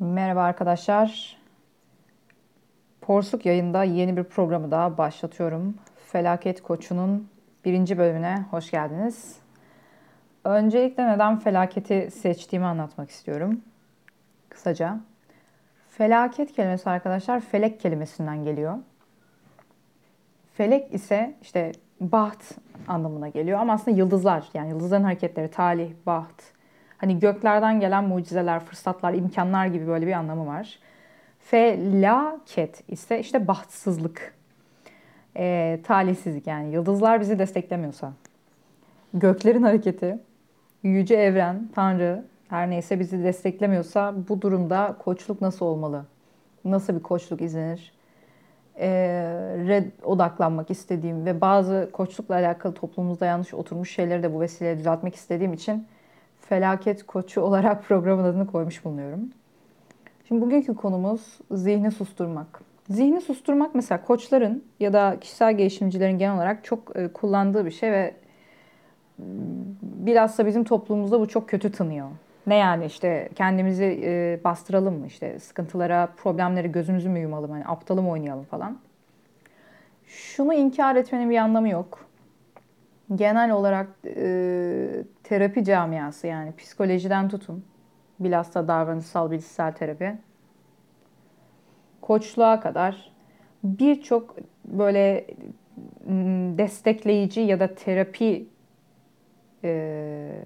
Merhaba arkadaşlar. Porsuk yayında yeni bir programı daha başlatıyorum. Felaket Koçu'nun birinci bölümüne hoş geldiniz. Öncelikle neden felaketi seçtiğimi anlatmak istiyorum. Kısaca. Felaket kelimesi arkadaşlar felek kelimesinden geliyor. Felek ise işte baht anlamına geliyor ama aslında yıldızlar yani yıldızların hareketleri, talih, baht, Hani göklerden gelen mucizeler, fırsatlar, imkanlar gibi böyle bir anlamı var. Felaket ise işte bahtsızlık, e, talihsizlik yani yıldızlar bizi desteklemiyorsa, göklerin hareketi, yüce evren, Tanrı her neyse bizi desteklemiyorsa bu durumda koçluk nasıl olmalı? Nasıl bir koçluk izlenir? E, red odaklanmak istediğim ve bazı koçlukla alakalı toplumumuzda yanlış oturmuş şeyleri de bu vesileyle düzeltmek istediğim için felaket koçu olarak programın adını koymuş bulunuyorum. Şimdi bugünkü konumuz zihni susturmak. Zihni susturmak mesela koçların ya da kişisel gelişimcilerin genel olarak çok e, kullandığı bir şey ve bilhassa bizim toplumumuzda bu çok kötü tınıyor. Ne yani işte kendimizi e, bastıralım mı işte sıkıntılara, problemleri gözümüzü mü yumalım hani aptalı mı oynayalım falan. Şunu inkar etmenin bir anlamı yok genel olarak e, terapi camiası yani psikolojiden tutun. Bilhassa davranışsal bilişsel terapi. Koçluğa kadar birçok böyle destekleyici ya da terapi e,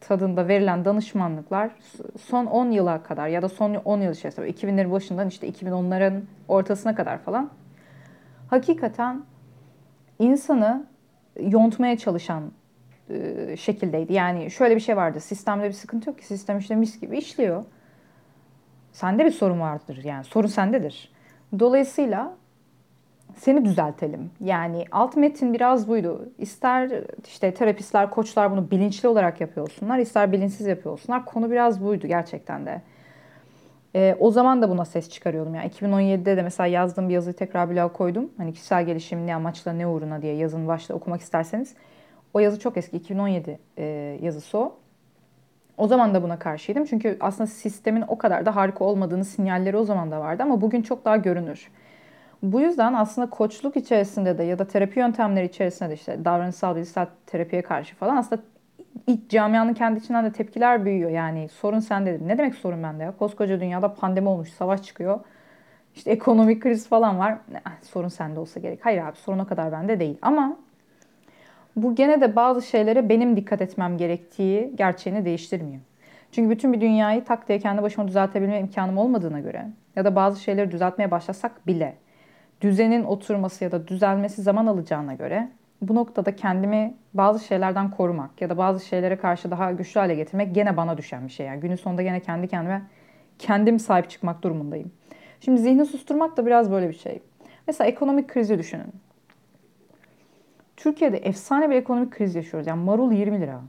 tadında verilen danışmanlıklar son 10 yıla kadar ya da son 10 yıl içerisinde 2000'lerin başından işte 2010'ların ortasına kadar falan hakikaten insanı yontmaya çalışan e, şekildeydi. Yani şöyle bir şey vardı. Sistemde bir sıkıntı yok ki. Sistem işte mis gibi işliyor. Sende bir sorun vardır. Yani sorun sendedir. Dolayısıyla seni düzeltelim. Yani alt metin biraz buydu. İster işte terapistler, koçlar bunu bilinçli olarak yapıyor olsunlar, ister bilinçsiz yapıyor olsunlar. Konu biraz buydu gerçekten de. E, o zaman da buna ses çıkarıyordum. Yani 2017'de de mesela yazdığım bir yazıyı tekrar bloğa koydum. Hani kişisel gelişim ne amaçla ne uğruna diye yazın başta okumak isterseniz. O yazı çok eski 2017 e, yazısı o. O zaman da buna karşıydım. Çünkü aslında sistemin o kadar da harika olmadığını sinyalleri o zaman da vardı ama bugün çok daha görünür. Bu yüzden aslında koçluk içerisinde de ya da terapi yöntemleri içerisinde de işte davranışsal bilişsel terapiye karşı falan aslında iç camianın kendi içinden de tepkiler büyüyor. Yani sorun sende. Ne demek sorun bende ya? Koskoca dünyada pandemi olmuş, savaş çıkıyor. İşte ekonomik kriz falan var. sorun sende olsa gerek. Hayır abi sorun o kadar bende değil. Ama bu gene de bazı şeylere benim dikkat etmem gerektiği gerçeğini değiştirmiyor. Çünkü bütün bir dünyayı tak diye kendi başıma düzeltebilme imkanım olmadığına göre ya da bazı şeyleri düzeltmeye başlasak bile düzenin oturması ya da düzelmesi zaman alacağına göre bu noktada kendimi bazı şeylerden korumak ya da bazı şeylere karşı daha güçlü hale getirmek gene bana düşen bir şey. Yani günün sonunda gene kendi kendime kendim sahip çıkmak durumundayım. Şimdi zihni susturmak da biraz böyle bir şey. Mesela ekonomik krizi düşünün. Türkiye'de efsane bir ekonomik kriz yaşıyoruz. Yani marul 20 lira.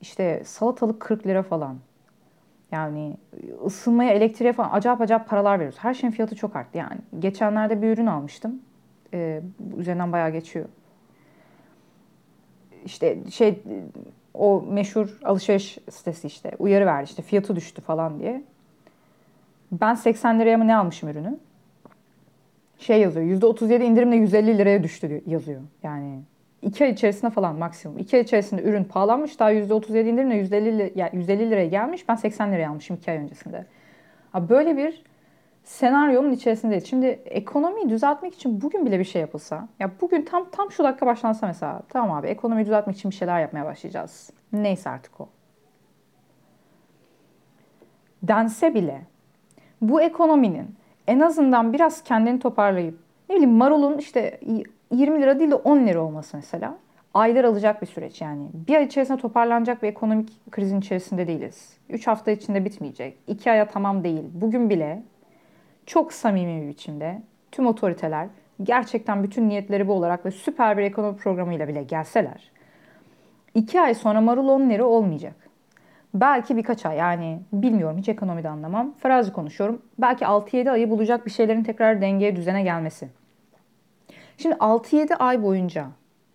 İşte salatalık 40 lira falan. Yani ısınmaya, elektriğe falan acayip acayip paralar veriyoruz. Her şeyin fiyatı çok arttı yani. Geçenlerde bir ürün almıştım. Ee, üzerinden bayağı geçiyor işte şey o meşhur alışveriş sitesi işte uyarı verdi işte fiyatı düştü falan diye. Ben 80 liraya mı ne almışım ürünü? Şey yazıyor %37 indirimle 150 liraya düştü yazıyor. Yani 2 ay içerisinde falan maksimum. 2 ay içerisinde ürün pahalanmış daha %37 indirimle 150, yani 150 liraya gelmiş. Ben 80 liraya almışım 2 ay öncesinde. Böyle bir senaryonun içerisindeyiz. Şimdi ekonomiyi düzeltmek için bugün bile bir şey yapılsa, ya bugün tam tam şu dakika başlansa mesela, tamam abi ekonomiyi düzeltmek için bir şeyler yapmaya başlayacağız. Neyse artık o. Dense bile bu ekonominin en azından biraz kendini toparlayıp ne bileyim marulun işte 20 lira değil de 10 lira olması mesela aylar alacak bir süreç yani. Bir ay içerisinde toparlanacak bir ekonomik krizin içerisinde değiliz. 3 hafta içinde bitmeyecek. 2 aya tamam değil. Bugün bile çok samimi bir biçimde tüm otoriteler gerçekten bütün niyetleri bu olarak ve süper bir ekonomi programıyla bile gelseler iki ay sonra marul 10 lira olmayacak. Belki birkaç ay yani bilmiyorum hiç ekonomide anlamam. Farazi konuşuyorum. Belki 6-7 ayı bulacak bir şeylerin tekrar dengeye düzene gelmesi. Şimdi 6-7 ay boyunca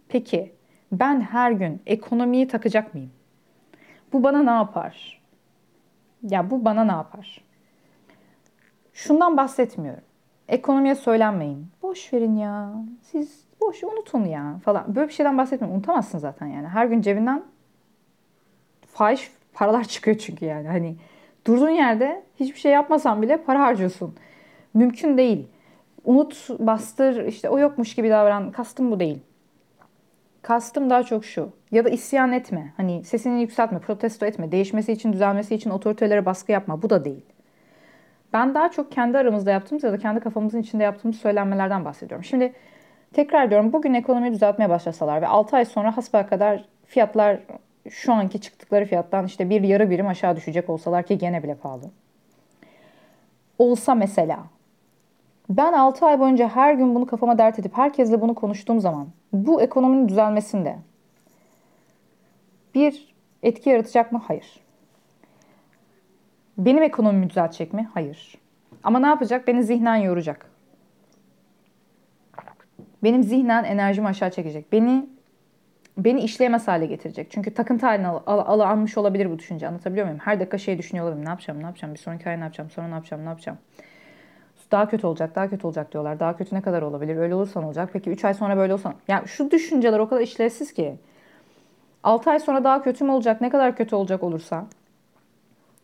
peki ben her gün ekonomiyi takacak mıyım? Bu bana ne yapar? Ya bu bana ne yapar? Şundan bahsetmiyorum. Ekonomiye söylenmeyin. Boş verin ya. Siz boş unutun ya falan. Böyle bir şeyden bahsetmiyorum. Unutamazsın zaten yani. Her gün cebinden fahiş paralar çıkıyor çünkü yani. Hani durduğun yerde hiçbir şey yapmasan bile para harcıyorsun. Mümkün değil. Unut, bastır, işte o yokmuş gibi davran. Kastım bu değil. Kastım daha çok şu. Ya da isyan etme. Hani sesini yükseltme, protesto etme. Değişmesi için, düzelmesi için otoritelere baskı yapma. Bu da değil. Ben daha çok kendi aramızda yaptığımız ya da kendi kafamızın içinde yaptığımız söylenmelerden bahsediyorum. Şimdi tekrar diyorum bugün ekonomiyi düzeltmeye başlasalar ve 6 ay sonra hasbel kadar fiyatlar şu anki çıktıkları fiyattan işte bir yarı birim aşağı düşecek olsalar ki gene bile pahalı. Olsa mesela ben 6 ay boyunca her gün bunu kafama dert edip herkesle bunu konuştuğum zaman bu ekonominin düzelmesinde bir etki yaratacak mı? Hayır. Benim ekonomimi düzeltecek mi? Hayır. Ama ne yapacak? Beni zihnen yoracak. Benim zihnen enerjimi aşağı çekecek. Beni beni işleyemez hale getirecek. Çünkü takıntı haline al, al, al, almış olabilir bu düşünce. Anlatabiliyor muyum? Her dakika şey düşünüyor olabilirim. Ne yapacağım, ne yapacağım, bir sonraki ay ne yapacağım, sonra ne yapacağım, ne yapacağım. Daha kötü olacak, daha kötü olacak diyorlar. Daha kötü ne kadar olabilir? Öyle olursa ne olacak? Peki 3 ay sonra böyle olsa Yani şu düşünceler o kadar işlevsiz ki. 6 ay sonra daha kötü mü olacak? Ne kadar kötü olacak olursa?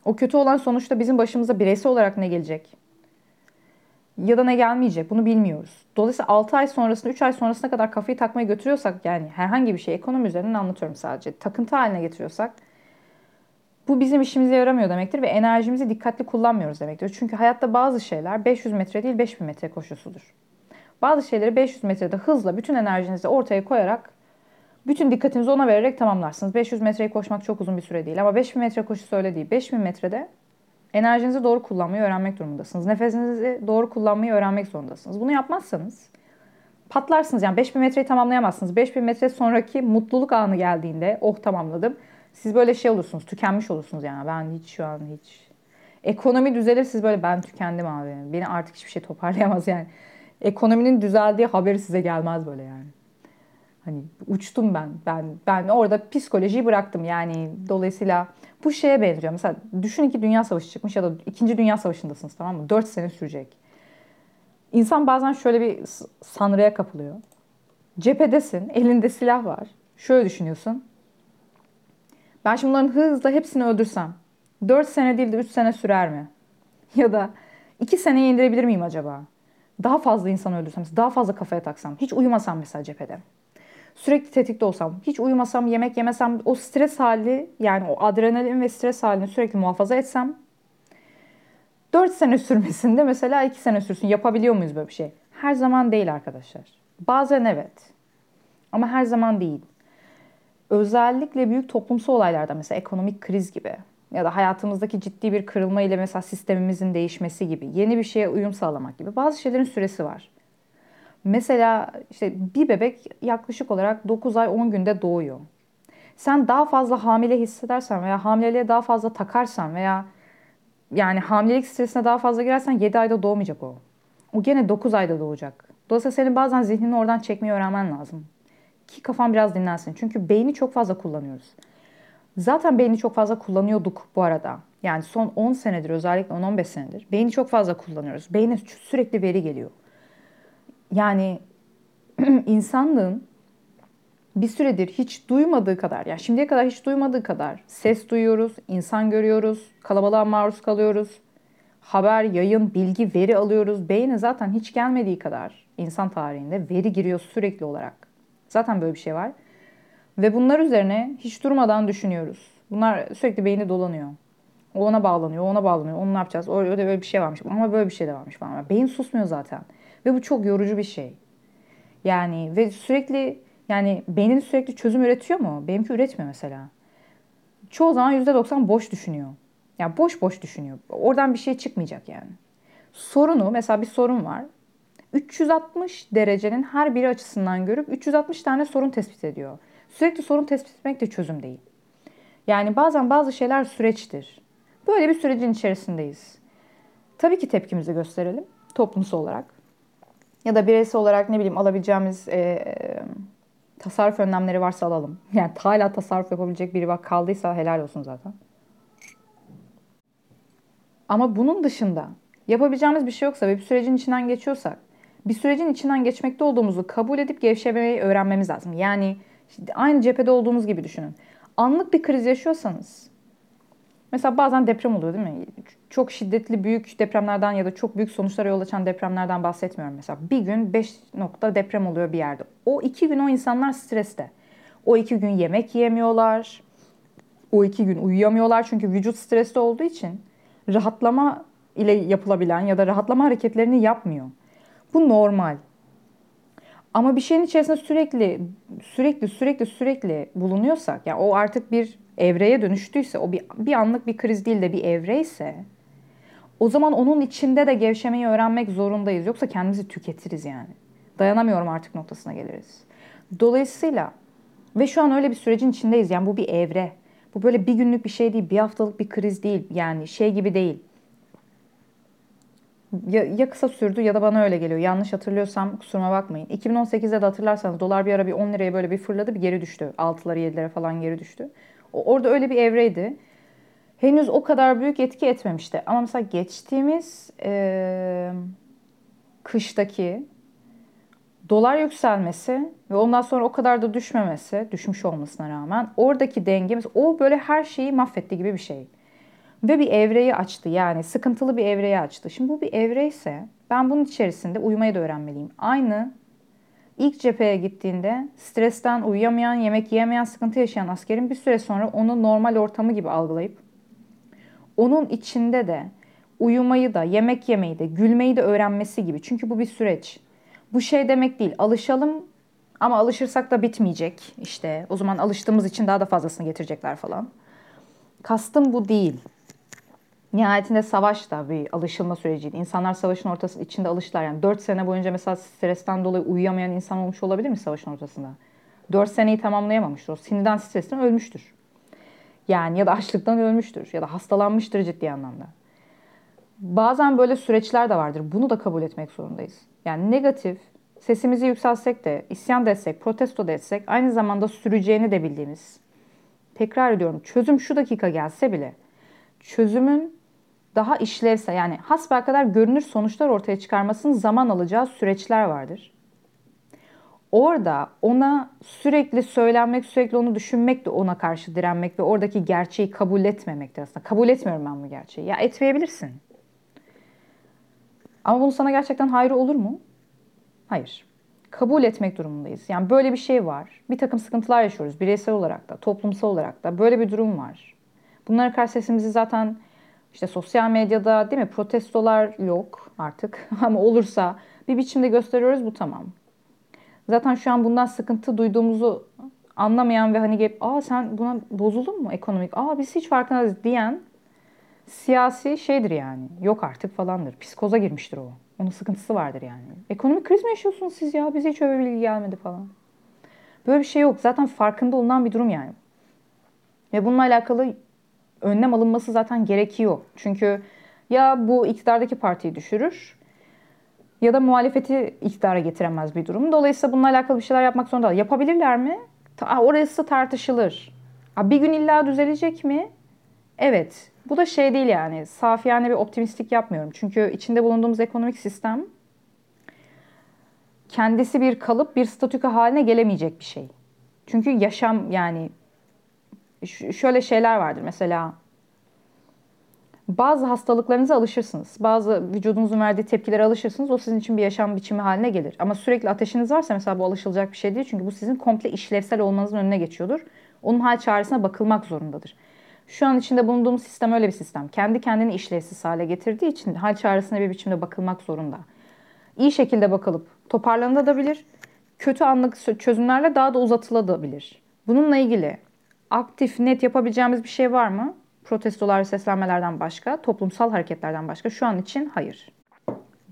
O kötü olan sonuçta bizim başımıza bireysel olarak ne gelecek? Ya da ne gelmeyecek? Bunu bilmiyoruz. Dolayısıyla 6 ay sonrasında, 3 ay sonrasına kadar kafayı takmaya götürüyorsak yani herhangi bir şey ekonomi üzerinden anlatıyorum sadece. Takıntı haline getiriyorsak bu bizim işimize yaramıyor demektir ve enerjimizi dikkatli kullanmıyoruz demektir. Çünkü hayatta bazı şeyler 500 metre değil 5000 metre koşusudur. Bazı şeyleri 500 metrede hızla bütün enerjinizi ortaya koyarak bütün dikkatinizi ona vererek tamamlarsınız. 500 metreyi koşmak çok uzun bir süre değil ama 5000 metre koşusu öyle değil. 5000 metrede enerjinizi doğru kullanmayı öğrenmek durumundasınız. Nefesinizi doğru kullanmayı öğrenmek zorundasınız. Bunu yapmazsanız patlarsınız. Yani 5000 metreyi tamamlayamazsınız. 5000 metre sonraki mutluluk anı geldiğinde oh tamamladım. Siz böyle şey olursunuz, tükenmiş olursunuz yani. Ben hiç şu an hiç. Ekonomi düzelir siz böyle ben tükendim abi. Beni artık hiçbir şey toparlayamaz yani. Ekonominin düzeldiği haberi size gelmez böyle yani. Hani uçtum ben. Ben ben orada psikolojiyi bıraktım yani. Dolayısıyla bu şeye benziyor. Mesela düşünün ki dünya savaşı çıkmış ya da ikinci dünya savaşındasınız tamam mı? Dört sene sürecek. İnsan bazen şöyle bir sanrıya kapılıyor. Cephedesin, elinde silah var. Şöyle düşünüyorsun. Ben şimdi bunların hızla hepsini öldürsem 4 sene değil de 3 sene sürer mi? Ya da 2 seneye indirebilir miyim acaba? Daha fazla insan öldürsem, daha fazla kafaya taksam, hiç uyumasam mesela cephede. Sürekli tetikte olsam, hiç uyumasam, yemek yemesem, o stres hali yani o adrenalin ve stres halini sürekli muhafaza etsem 4 sene sürmesinde mesela 2 sene sürsün. Yapabiliyor muyuz böyle bir şey? Her zaman değil arkadaşlar. Bazen evet. Ama her zaman değil. Özellikle büyük toplumsal olaylarda mesela ekonomik kriz gibi ya da hayatımızdaki ciddi bir kırılma ile mesela sistemimizin değişmesi gibi, yeni bir şeye uyum sağlamak gibi bazı şeylerin süresi var. Mesela işte bir bebek yaklaşık olarak 9 ay 10 günde doğuyor. Sen daha fazla hamile hissedersen veya hamileliğe daha fazla takarsan veya yani hamilelik stresine daha fazla girersen 7 ayda doğmayacak o. O gene 9 ayda doğacak. Dolayısıyla senin bazen zihnini oradan çekmeyi öğrenmen lazım. Ki kafan biraz dinlensin. Çünkü beyni çok fazla kullanıyoruz. Zaten beyni çok fazla kullanıyorduk bu arada. Yani son 10 senedir özellikle 10-15 senedir beyni çok fazla kullanıyoruz. Beyne sürekli veri geliyor. Yani insanlığın bir süredir hiç duymadığı kadar, yani şimdiye kadar hiç duymadığı kadar ses duyuyoruz, insan görüyoruz, kalabalığa maruz kalıyoruz. Haber, yayın, bilgi, veri alıyoruz. Beyne zaten hiç gelmediği kadar insan tarihinde veri giriyor sürekli olarak. Zaten böyle bir şey var. Ve bunlar üzerine hiç durmadan düşünüyoruz. Bunlar sürekli beyni dolanıyor. O ona bağlanıyor, ona bağlanıyor. Onu ne yapacağız? Öyle, öyle böyle bir şey varmış. Ama böyle bir şey de varmış falan. Beyin susmuyor zaten. Ve bu çok yorucu bir şey. Yani ve sürekli yani beynin sürekli çözüm üretiyor mu? Benimki üretmiyor mesela. Çoğu zaman %90 boş düşünüyor. Yani boş boş düşünüyor. Oradan bir şey çıkmayacak yani. Sorunu mesela bir sorun var. 360 derecenin her biri açısından görüp 360 tane sorun tespit ediyor. Sürekli sorun tespit etmek de çözüm değil. Yani bazen bazı şeyler süreçtir. Böyle bir sürecin içerisindeyiz. Tabii ki tepkimizi gösterelim toplumsal olarak. Ya da bireysel olarak ne bileyim alabileceğimiz e, tasarruf önlemleri varsa alalım. Yani hala tasarruf yapabilecek biri bak kaldıysa helal olsun zaten. Ama bunun dışında Yapabileceğimiz bir şey yoksa ve bir sürecin içinden geçiyorsak, bir sürecin içinden geçmekte olduğumuzu kabul edip gevşemeyi öğrenmemiz lazım. Yani işte aynı cephede olduğumuz gibi düşünün. Anlık bir kriz yaşıyorsanız, mesela bazen deprem oluyor değil mi? Çok şiddetli büyük depremlerden ya da çok büyük sonuçlara yol açan depremlerden bahsetmiyorum mesela. Bir gün 5 nokta deprem oluyor bir yerde. O iki gün o insanlar streste. O iki gün yemek yiyemiyorlar. O iki gün uyuyamıyorlar çünkü vücut streste olduğu için rahatlama ile yapılabilen ya da rahatlama hareketlerini yapmıyor. Bu normal. Ama bir şeyin içerisinde sürekli sürekli sürekli sürekli bulunuyorsak yani o artık bir evreye dönüştüyse o bir, bir anlık bir kriz değil de bir evreyse o zaman onun içinde de gevşemeyi öğrenmek zorundayız. Yoksa kendimizi tüketiriz yani. Dayanamıyorum artık noktasına geliriz. Dolayısıyla ve şu an öyle bir sürecin içindeyiz. Yani bu bir evre. Bu böyle bir günlük bir şey değil, bir haftalık bir kriz değil. Yani şey gibi değil. Ya, ya kısa sürdü ya da bana öyle geliyor. Yanlış hatırlıyorsam kusuruma bakmayın. 2018'de de hatırlarsanız dolar bir ara bir 10 liraya böyle bir fırladı bir geri düştü. 6'lara 7'lere falan geri düştü. Orada öyle bir evreydi. Henüz o kadar büyük etki etmemişti. Ama mesela geçtiğimiz e, kıştaki dolar yükselmesi ve ondan sonra o kadar da düşmemesi, düşmüş olmasına rağmen oradaki dengemiz o böyle her şeyi mahvetti gibi bir şey. Ve bir evreyi açtı yani sıkıntılı bir evreyi açtı. Şimdi bu bir evre ise ben bunun içerisinde uyumayı da öğrenmeliyim. Aynı ilk cepheye gittiğinde stresten uyuyamayan, yemek yiyemeyen, sıkıntı yaşayan askerin bir süre sonra onu normal ortamı gibi algılayıp onun içinde de uyumayı da, yemek yemeyi de, gülmeyi de öğrenmesi gibi. Çünkü bu bir süreç. Bu şey demek değil. Alışalım ama alışırsak da bitmeyecek. İşte o zaman alıştığımız için daha da fazlasını getirecekler falan. Kastım bu değil. Nihayetinde savaş da bir alışılma süreciydi. İnsanlar savaşın ortası içinde alıştılar. Yani 4 sene boyunca mesela stresten dolayı uyuyamayan insan olmuş olabilir mi savaşın ortasında? 4 seneyi tamamlayamamıştır. O sinirden stresten ölmüştür. Yani ya da açlıktan ölmüştür ya da hastalanmıştır ciddi anlamda. Bazen böyle süreçler de vardır. Bunu da kabul etmek zorundayız. Yani negatif, sesimizi yükseltsek de, isyan da etsek, protesto da etsek aynı zamanda süreceğini de bildiğimiz. Tekrar ediyorum çözüm şu dakika gelse bile çözümün daha işlevsel yani kadar görünür sonuçlar ortaya çıkarmasının zaman alacağı süreçler vardır. Orada ona sürekli söylenmek, sürekli onu düşünmek de ona karşı direnmek ve oradaki gerçeği kabul etmemektir aslında. Kabul etmiyorum ben bu gerçeği. Ya etmeyebilirsin. Ama bunu sana gerçekten hayrı olur mu? Hayır. Kabul etmek durumundayız. Yani böyle bir şey var. Bir takım sıkıntılar yaşıyoruz bireysel olarak da, toplumsal olarak da. Böyle bir durum var. Bunlara karşı sesimizi zaten işte sosyal medyada değil mi protestolar yok artık ama olursa bir biçimde gösteriyoruz bu tamam. Zaten şu an bundan sıkıntı duyduğumuzu anlamayan ve hani gelip aa sen buna bozuldun mu ekonomik? Aa biz hiç farkındayız diyen siyasi şeydir yani. Yok artık falandır. Psikoza girmiştir o. Onun sıkıntısı vardır yani. Ekonomik kriz mi yaşıyorsunuz siz ya? Bize hiç öyle bilgi gelmedi falan. Böyle bir şey yok. Zaten farkında olunan bir durum yani. Ve bununla alakalı önlem alınması zaten gerekiyor. Çünkü ya bu iktidardaki partiyi düşürür ya da muhalefeti iktidara getiremez bir durum. Dolayısıyla bununla alakalı bir şeyler yapmak zorunda. Yapabilirler mi? Orası tartışılır. Bir gün illa düzelecek mi? Evet. Bu da şey değil yani. Safiyane bir optimistik yapmıyorum. Çünkü içinde bulunduğumuz ekonomik sistem kendisi bir kalıp, bir statüka haline gelemeyecek bir şey. Çünkü yaşam yani şöyle şeyler vardır. Mesela bazı hastalıklarınıza alışırsınız. Bazı vücudunuzun verdiği tepkilere alışırsınız. O sizin için bir yaşam biçimi haline gelir. Ama sürekli ateşiniz varsa mesela bu alışılacak bir şey değil. Çünkü bu sizin komple işlevsel olmanızın önüne geçiyordur. Onun hal çaresine bakılmak zorundadır. Şu an içinde bulunduğumuz sistem öyle bir sistem. Kendi kendini işlevsiz hale getirdiği için hal çaresine bir biçimde bakılmak zorunda. İyi şekilde bakılıp toparlanabilir. Kötü anlık çözümlerle daha da uzatılabilir. Bununla ilgili aktif, net yapabileceğimiz bir şey var mı? Protestolar, seslenmelerden başka, toplumsal hareketlerden başka şu an için hayır.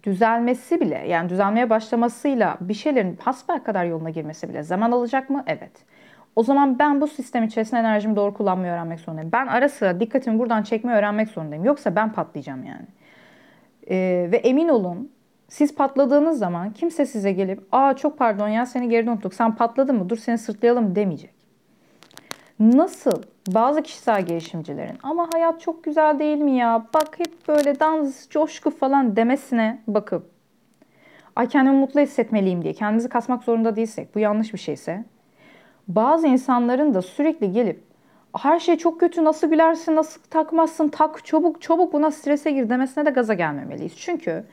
Düzelmesi bile, yani düzelmeye başlamasıyla bir şeylerin hasbel kadar yoluna girmesi bile zaman alacak mı? Evet. O zaman ben bu sistem içerisinde enerjimi doğru kullanmayı öğrenmek zorundayım. Ben ara sıra dikkatimi buradan çekmeyi öğrenmek zorundayım. Yoksa ben patlayacağım yani. Ee, ve emin olun siz patladığınız zaman kimse size gelip aa çok pardon ya seni geride unuttuk sen patladın mı dur seni sırtlayalım demeyecek. Nasıl bazı kişisel gelişimcilerin ama hayat çok güzel değil mi ya? Bak hep böyle dans, coşku falan demesine bakıp ay kendimi mutlu hissetmeliyim diye kendimizi kasmak zorunda değilsek bu yanlış bir şeyse bazı insanların da sürekli gelip her şey çok kötü nasıl gülersin nasıl takmazsın tak çabuk çabuk buna strese gir demesine de gaza gelmemeliyiz. Çünkü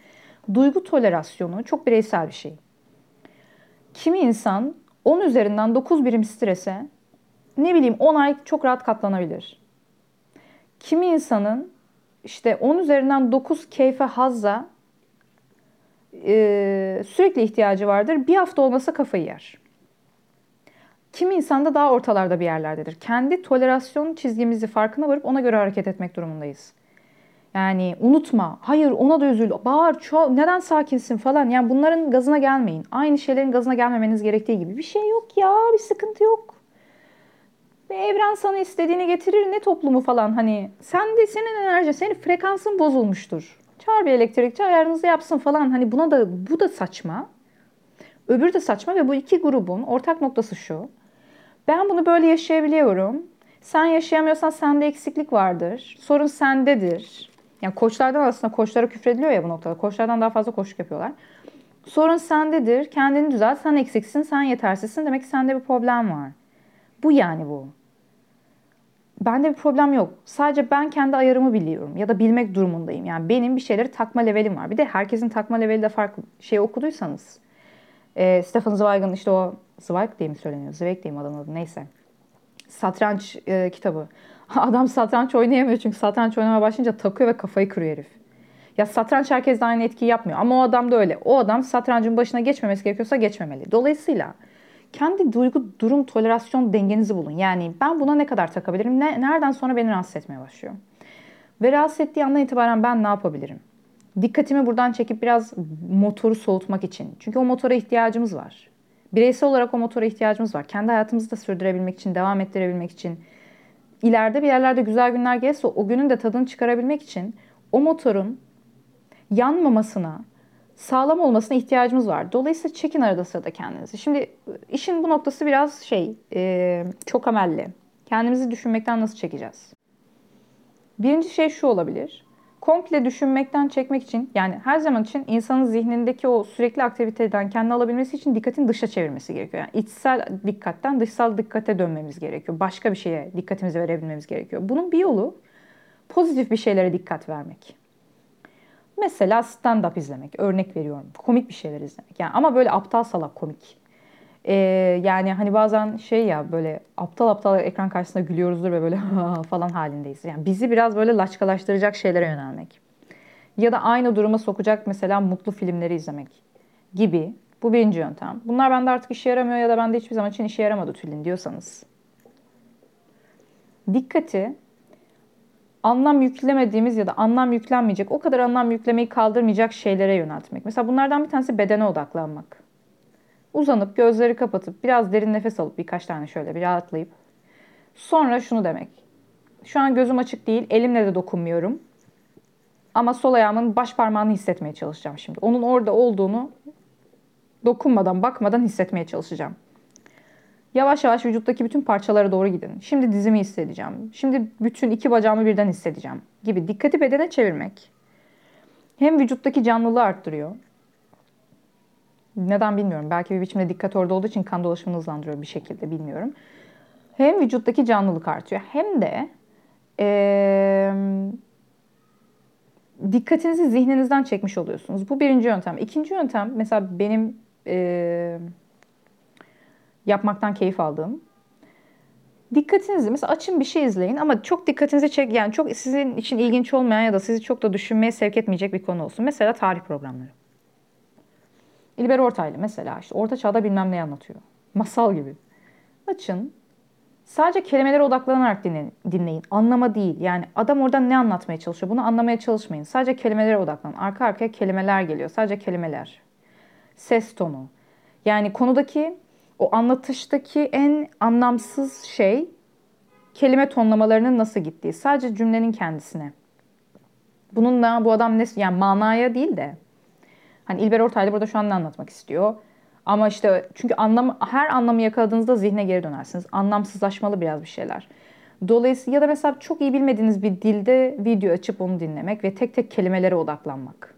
duygu tolerasyonu çok bireysel bir şey. Kimi insan 10 üzerinden 9 birim strese ne bileyim 10 ay çok rahat katlanabilir. Kimi insanın işte 10 üzerinden 9 keyfe hazza e, sürekli ihtiyacı vardır. Bir hafta olmasa kafayı yer. Kimi insan da daha ortalarda bir yerlerdedir. Kendi tolerasyon çizgimizi farkına varıp ona göre hareket etmek durumundayız. Yani unutma, hayır ona da üzül, bağır, ço neden sakinsin falan. Yani bunların gazına gelmeyin. Aynı şeylerin gazına gelmemeniz gerektiği gibi. Bir şey yok ya, bir sıkıntı yok. Ve evren sana istediğini getirir ne toplumu falan hani. Sen de senin enerji, senin frekansın bozulmuştur. Çağır bir elektrikçi ayarınızı yapsın falan. Hani buna da bu da saçma. Öbürü de saçma ve bu iki grubun ortak noktası şu. Ben bunu böyle yaşayabiliyorum. Sen yaşayamıyorsan sende eksiklik vardır. Sorun sendedir. Yani koçlardan aslında koçlara küfrediliyor ya bu noktada. Koçlardan daha fazla koçluk yapıyorlar. Sorun sendedir. Kendini düzelt. Sen eksiksin, sen yetersizsin. Demek ki sende bir problem var. Bu yani bu. Bende bir problem yok. Sadece ben kendi ayarımı biliyorum ya da bilmek durumundayım. Yani benim bir şeyleri takma levelim var. Bir de herkesin takma leveli de farklı. Şey okuduysanız. E, Stefan Zweig'ın işte o Zweig diye mi söyleniyor? Zweig diye mi adamın adı? Neyse. Satranç e, kitabı. Adam satranç oynayamıyor çünkü satranç oynamaya başlayınca takıyor ve kafayı kırıyor herif. Ya satranç herkes aynı etkiyi yapmıyor ama o adam da öyle. O adam satrancın başına geçmemesi gerekiyorsa geçmemeli. Dolayısıyla kendi duygu, durum, tolerasyon dengenizi bulun. Yani ben buna ne kadar takabilirim? Ne, nereden sonra beni rahatsız etmeye başlıyor? Ve rahatsız ettiği andan itibaren ben ne yapabilirim? Dikkatimi buradan çekip biraz motoru soğutmak için. Çünkü o motora ihtiyacımız var. Bireysel olarak o motora ihtiyacımız var. Kendi hayatımızı da sürdürebilmek için, devam ettirebilmek için. ileride bir yerlerde güzel günler gelirse o günün de tadını çıkarabilmek için o motorun yanmamasına, sağlam olmasına ihtiyacımız var. Dolayısıyla çekin arada sırada kendinizi. Şimdi işin bu noktası biraz şey, e, çok amelli. Kendimizi düşünmekten nasıl çekeceğiz? Birinci şey şu olabilir komple düşünmekten çekmek için yani her zaman için insanın zihnindeki o sürekli aktiviteden kendini alabilmesi için dikkatin dışa çevirmesi gerekiyor. Yani içsel dikkatten dışsal dikkate dönmemiz gerekiyor. Başka bir şeye dikkatimizi verebilmemiz gerekiyor. Bunun bir yolu pozitif bir şeylere dikkat vermek. Mesela stand-up izlemek. Örnek veriyorum. Komik bir şeyler izlemek. Yani ama böyle aptal salak komik. Ee, yani hani bazen şey ya böyle aptal aptal ekran karşısında gülüyoruzdur ve böyle falan halindeyiz. Yani bizi biraz böyle laçkalaştıracak şeylere yönelmek. Ya da aynı duruma sokacak mesela mutlu filmleri izlemek gibi. Bu birinci yöntem. Bunlar bende artık işe yaramıyor ya da bende hiçbir zaman için işe yaramadı Tülin diyorsanız. Dikkati anlam yüklemediğimiz ya da anlam yüklenmeyecek, o kadar anlam yüklemeyi kaldırmayacak şeylere yöneltmek. Mesela bunlardan bir tanesi bedene odaklanmak. Uzanıp gözleri kapatıp biraz derin nefes alıp birkaç tane şöyle bir rahatlayıp sonra şunu demek. Şu an gözüm açık değil, elimle de dokunmuyorum. Ama sol ayağımın baş parmağını hissetmeye çalışacağım şimdi. Onun orada olduğunu dokunmadan, bakmadan hissetmeye çalışacağım. Yavaş yavaş vücuttaki bütün parçalara doğru gidin. Şimdi dizimi hissedeceğim. Şimdi bütün iki bacağımı birden hissedeceğim gibi dikkati bedene çevirmek hem vücuttaki canlılığı arttırıyor neden bilmiyorum. Belki bir biçimde dikkat orada olduğu için kan dolaşımını hızlandırıyor bir şekilde bilmiyorum. Hem vücuttaki canlılık artıyor hem de ee, dikkatinizi zihninizden çekmiş oluyorsunuz. Bu birinci yöntem. İkinci yöntem mesela benim ee, yapmaktan keyif aldığım. Dikkatinizi mesela açın bir şey izleyin ama çok dikkatinizi çek yani çok sizin için ilginç olmayan ya da sizi çok da düşünmeye sevk etmeyecek bir konu olsun. Mesela tarih programları. İlber Ortaylı mesela işte Orta Çağ'da bilmem ne anlatıyor. Masal gibi. Açın. Sadece kelimelere odaklanarak dinleyin, dinleyin. Anlama değil. Yani adam orada ne anlatmaya çalışıyor? Bunu anlamaya çalışmayın. Sadece kelimelere odaklanın. Arka arkaya kelimeler geliyor. Sadece kelimeler. Ses tonu. Yani konudaki o anlatıştaki en anlamsız şey kelime tonlamalarının nasıl gittiği. Sadece cümlenin kendisine. Bununla bu adam ne yani manaya değil de Hani İlber Ortaylı burada şu an ne anlatmak istiyor? Ama işte çünkü anlam her anlamı yakaladığınızda zihne geri dönersiniz. Anlamsızlaşmalı biraz bir şeyler. Dolayısıyla ya da mesela çok iyi bilmediğiniz bir dilde video açıp onu dinlemek ve tek tek kelimelere odaklanmak.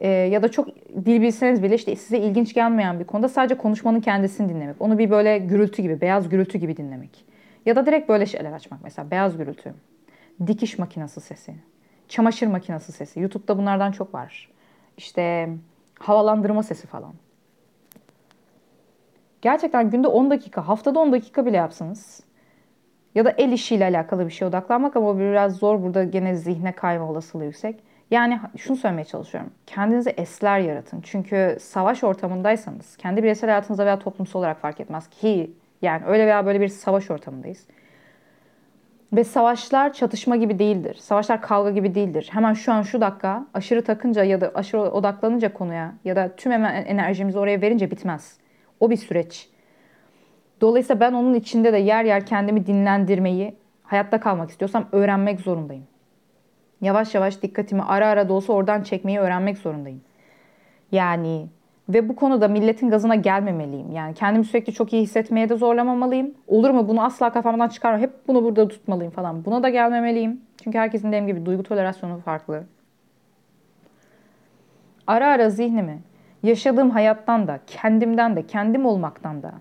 Ee, ya da çok dil bilseniz bile işte size ilginç gelmeyen bir konuda sadece konuşmanın kendisini dinlemek. Onu bir böyle gürültü gibi, beyaz gürültü gibi dinlemek. Ya da direkt böyle şeyler açmak mesela beyaz gürültü, dikiş makinesi sesi, çamaşır makinesi sesi. YouTube'da bunlardan çok var. İşte havalandırma sesi falan. Gerçekten günde 10 dakika, haftada 10 dakika bile yapsanız ya da el işiyle alakalı bir şeye odaklanmak ama biraz zor. Burada gene zihne kayma olasılığı yüksek. Yani şunu söylemeye çalışıyorum. Kendinize esler yaratın. Çünkü savaş ortamındaysanız, kendi bireysel hayatınızda veya toplumsal olarak fark etmez ki yani öyle veya böyle bir savaş ortamındayız. Ve savaşlar çatışma gibi değildir. Savaşlar kavga gibi değildir. Hemen şu an şu dakika aşırı takınca ya da aşırı odaklanınca konuya ya da tüm hemen enerjimizi oraya verince bitmez. O bir süreç. Dolayısıyla ben onun içinde de yer yer kendimi dinlendirmeyi, hayatta kalmak istiyorsam öğrenmek zorundayım. Yavaş yavaş dikkatimi ara ara da olsa oradan çekmeyi öğrenmek zorundayım. Yani ve bu konuda milletin gazına gelmemeliyim. Yani kendimi sürekli çok iyi hissetmeye de zorlamamalıyım. Olur mu bunu asla kafamdan çıkarma. Hep bunu burada tutmalıyım falan. Buna da gelmemeliyim. Çünkü herkesin dediğim gibi duygu tolerasyonu farklı. Ara ara zihnimi yaşadığım hayattan da, kendimden de, kendim olmaktan da,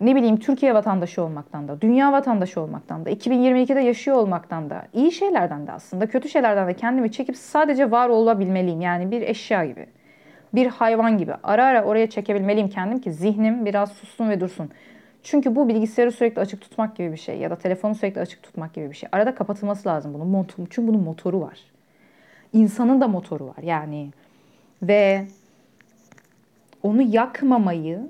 ne bileyim Türkiye vatandaşı olmaktan da, dünya vatandaşı olmaktan da, 2022'de yaşıyor olmaktan da, iyi şeylerden de aslında, kötü şeylerden de kendimi çekip sadece var olabilmeliyim. Yani bir eşya gibi bir hayvan gibi ara ara oraya çekebilmeliyim kendim ki zihnim biraz sussun ve dursun. Çünkü bu bilgisayarı sürekli açık tutmak gibi bir şey ya da telefonu sürekli açık tutmak gibi bir şey. Arada kapatılması lazım bunun motoru. Çünkü bunun motoru var. İnsanın da motoru var yani. Ve onu yakmamayı,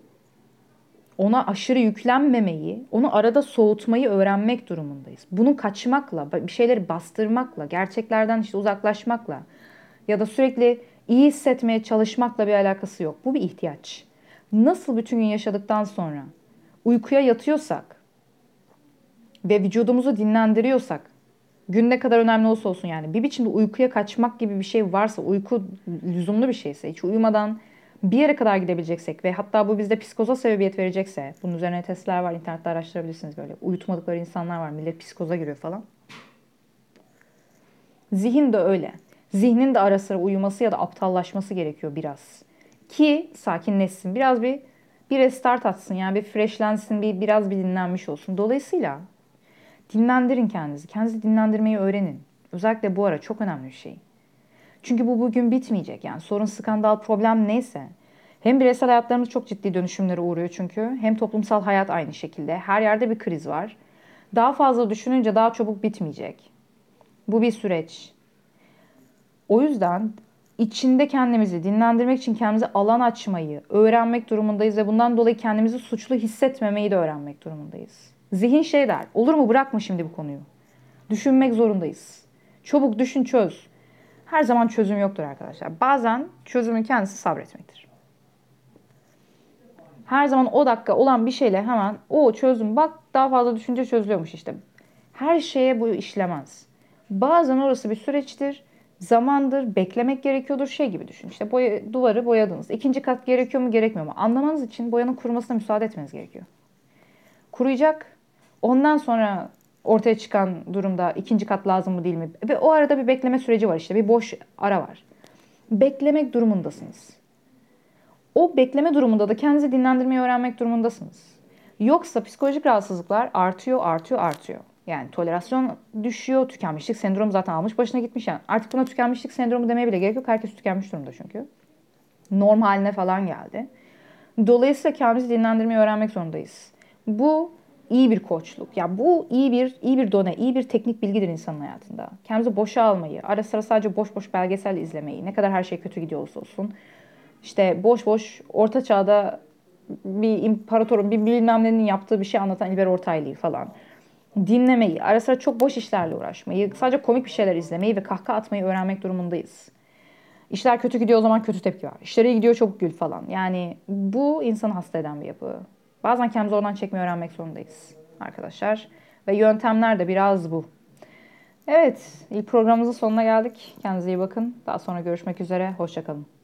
ona aşırı yüklenmemeyi, onu arada soğutmayı öğrenmek durumundayız. Bunu kaçmakla, bir şeyleri bastırmakla, gerçeklerden işte uzaklaşmakla ya da sürekli iyi hissetmeye çalışmakla bir alakası yok. Bu bir ihtiyaç. Nasıl bütün gün yaşadıktan sonra uykuya yatıyorsak ve vücudumuzu dinlendiriyorsak gün ne kadar önemli olsa olsun yani bir biçimde uykuya kaçmak gibi bir şey varsa uyku lüzumlu bir şeyse hiç uyumadan bir yere kadar gidebileceksek ve hatta bu bizde psikoza sebebiyet verecekse bunun üzerine testler var internette araştırabilirsiniz böyle uyutmadıkları insanlar var millet psikoza giriyor falan. Zihin de öyle. Zihnin de ara sıra uyuması ya da aptallaşması gerekiyor biraz. Ki sakinleşsin. Biraz bir bir restart atsın yani bir freshlensin, bir biraz bir dinlenmiş olsun. Dolayısıyla dinlendirin kendinizi. Kendinizi dinlendirmeyi öğrenin. Özellikle bu ara çok önemli bir şey. Çünkü bu bugün bitmeyecek. Yani sorun, skandal, problem neyse. Hem bireysel hayatlarımız çok ciddi dönüşümlere uğruyor çünkü. Hem toplumsal hayat aynı şekilde. Her yerde bir kriz var. Daha fazla düşününce daha çabuk bitmeyecek. Bu bir süreç. O yüzden içinde kendimizi dinlendirmek için kendimize alan açmayı öğrenmek durumundayız ve bundan dolayı kendimizi suçlu hissetmemeyi de öğrenmek durumundayız. Zihin şey der, olur mu bırakma şimdi bu konuyu. Düşünmek zorundayız. Çabuk düşün çöz. Her zaman çözüm yoktur arkadaşlar. Bazen çözümün kendisi sabretmektir. Her zaman o dakika olan bir şeyle hemen o çözüm bak daha fazla düşünce çözülüyormuş işte. Her şeye bu işlemez. Bazen orası bir süreçtir zamandır, beklemek gerekiyordur şey gibi düşün. İşte boya, duvarı boyadınız. İkinci kat gerekiyor mu gerekmiyor mu? Anlamanız için boyanın kurumasına müsaade etmeniz gerekiyor. Kuruyacak. Ondan sonra ortaya çıkan durumda ikinci kat lazım mı değil mi? Ve o arada bir bekleme süreci var işte. Bir boş ara var. Beklemek durumundasınız. O bekleme durumunda da kendinizi dinlendirmeyi öğrenmek durumundasınız. Yoksa psikolojik rahatsızlıklar artıyor, artıyor, artıyor. Yani tolerasyon düşüyor, tükenmişlik sendromu zaten almış başına gitmiş yani. Artık buna tükenmişlik sendromu demeye bile gerek yok. Herkes tükenmiş durumda çünkü. Norm haline falan geldi. Dolayısıyla kendimizi dinlendirmeyi öğrenmek zorundayız. Bu iyi bir koçluk. Ya bu iyi bir iyi bir done, iyi bir teknik bilgidir insanın hayatında. Kendimizi boşa almayı, ara sıra sadece boş boş belgesel izlemeyi, ne kadar her şey kötü gidiyor olsa olsun. İşte boş boş orta çağda bir imparatorun, bir bilmem nenin yaptığı bir şey anlatan İlber Ortaylı'yı falan dinlemeyi, ara sıra çok boş işlerle uğraşmayı, sadece komik bir şeyler izlemeyi ve kahkaha atmayı öğrenmek durumundayız. İşler kötü gidiyor o zaman kötü tepki var. İşler iyi gidiyor çok gül falan. Yani bu insanı hasta eden bir yapı. Bazen kendimizi oradan çekmeyi öğrenmek zorundayız arkadaşlar. Ve yöntemler de biraz bu. Evet, ilk programımızın sonuna geldik. Kendinize iyi bakın. Daha sonra görüşmek üzere. Hoşçakalın.